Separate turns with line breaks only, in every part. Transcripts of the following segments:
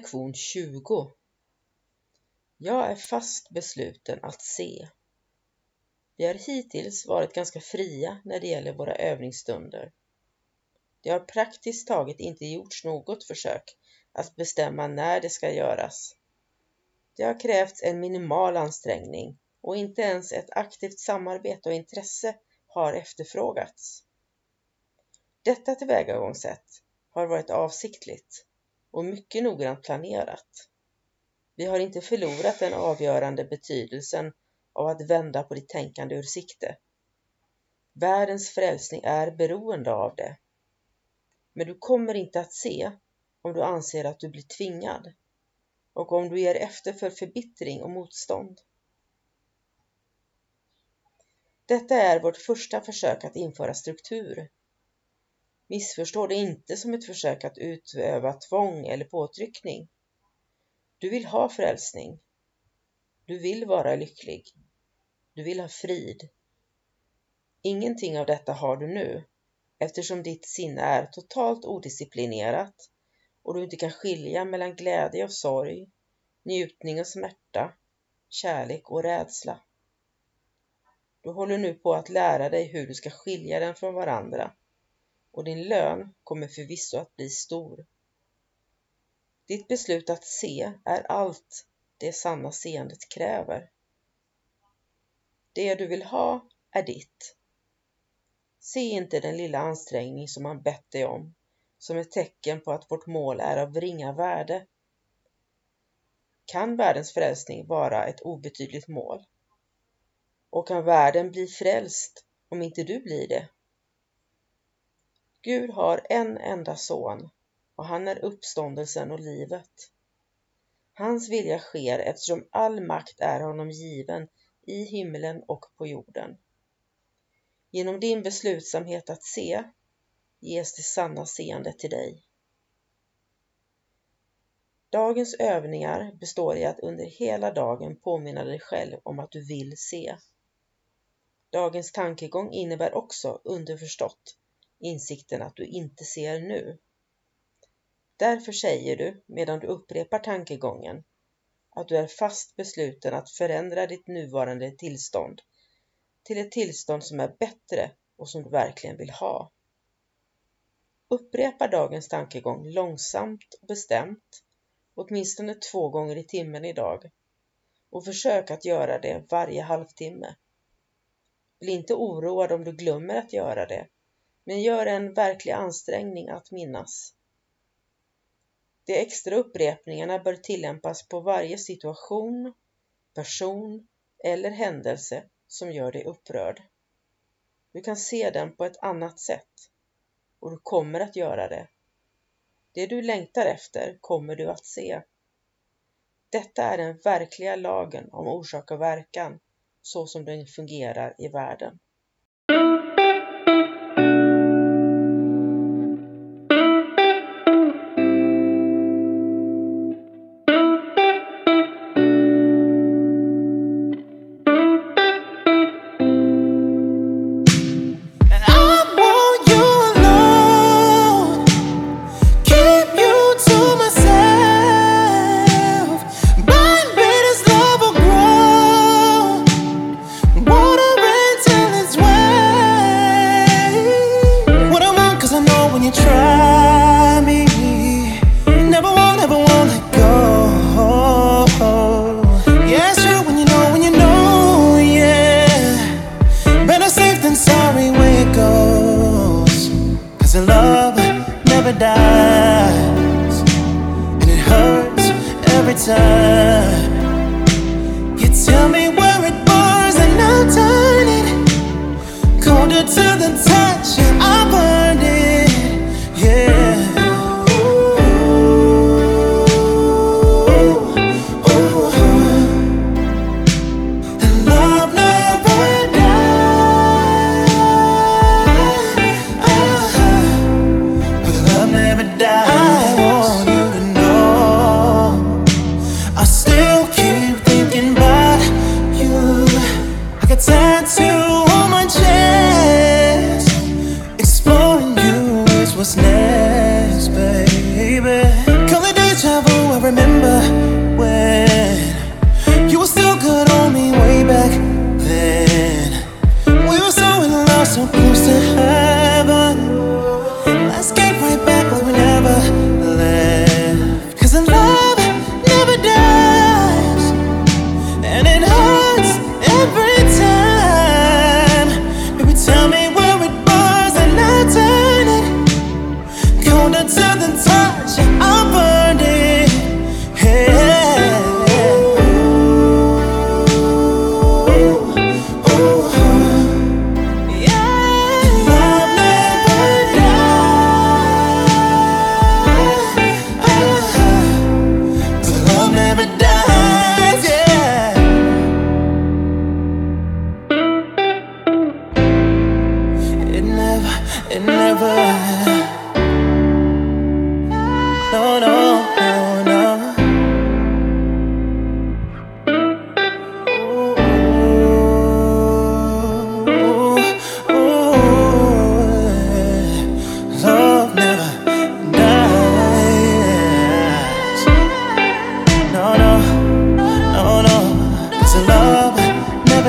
Lektion 20 Jag är fast besluten att se. Vi har hittills varit ganska fria när det gäller våra övningsstunder. Det har praktiskt taget inte gjorts något försök att bestämma när det ska göras. Det har krävts en minimal ansträngning och inte ens ett aktivt samarbete och intresse har efterfrågats. Detta tillvägagångssätt har varit avsiktligt och mycket noggrant planerat. Vi har inte förlorat den avgörande betydelsen av att vända på ditt tänkande ur sikte. Världens frälsning är beroende av det. Men du kommer inte att se om du anser att du blir tvingad och om du ger efter för förbittring och motstånd. Detta är vårt första försök att införa struktur Missförstå det inte som ett försök att utöva tvång eller påtryckning. Du vill ha frälsning. Du vill vara lycklig. Du vill ha frid. Ingenting av detta har du nu eftersom ditt sinne är totalt odisciplinerat och du inte kan skilja mellan glädje och sorg, njutning och smärta, kärlek och rädsla. Du håller nu på att lära dig hur du ska skilja dem från varandra och din lön kommer förvisso att bli stor. Ditt beslut att se är allt det sanna seendet kräver. Det du vill ha är ditt. Se inte den lilla ansträngning som han bett dig om som ett tecken på att vårt mål är av ringa värde. Kan världens frälsning vara ett obetydligt mål? Och kan världen bli frälst om inte du blir det? Gud har en enda son och han är uppståndelsen och livet. Hans vilja sker eftersom all makt är honom given i himlen och på jorden. Genom din beslutsamhet att se ges det sanna seendet till dig. Dagens övningar består i att under hela dagen påminna dig själv om att du vill se. Dagens tankegång innebär också underförstått insikten att du inte ser nu. Därför säger du, medan du upprepar tankegången, att du är fast besluten att förändra ditt nuvarande tillstånd till ett tillstånd som är bättre och som du verkligen vill ha. Upprepa dagens tankegång långsamt och bestämt, åtminstone två gånger i timmen idag och försök att göra det varje halvtimme. Bli inte oroad om du glömmer att göra det men gör en verklig ansträngning att minnas. De extra upprepningarna bör tillämpas på varje situation, person eller händelse som gör dig upprörd. Du kan se den på ett annat sätt och du kommer att göra det. Det du längtar efter kommer du att se. Detta är den verkliga lagen om orsak och verkan så som den fungerar i världen.
every time. You tell me where it burns and I'll turn it colder to the touch. And I'll burn Where?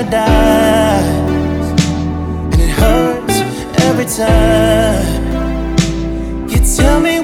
paradise. And it hurts every time. You tell me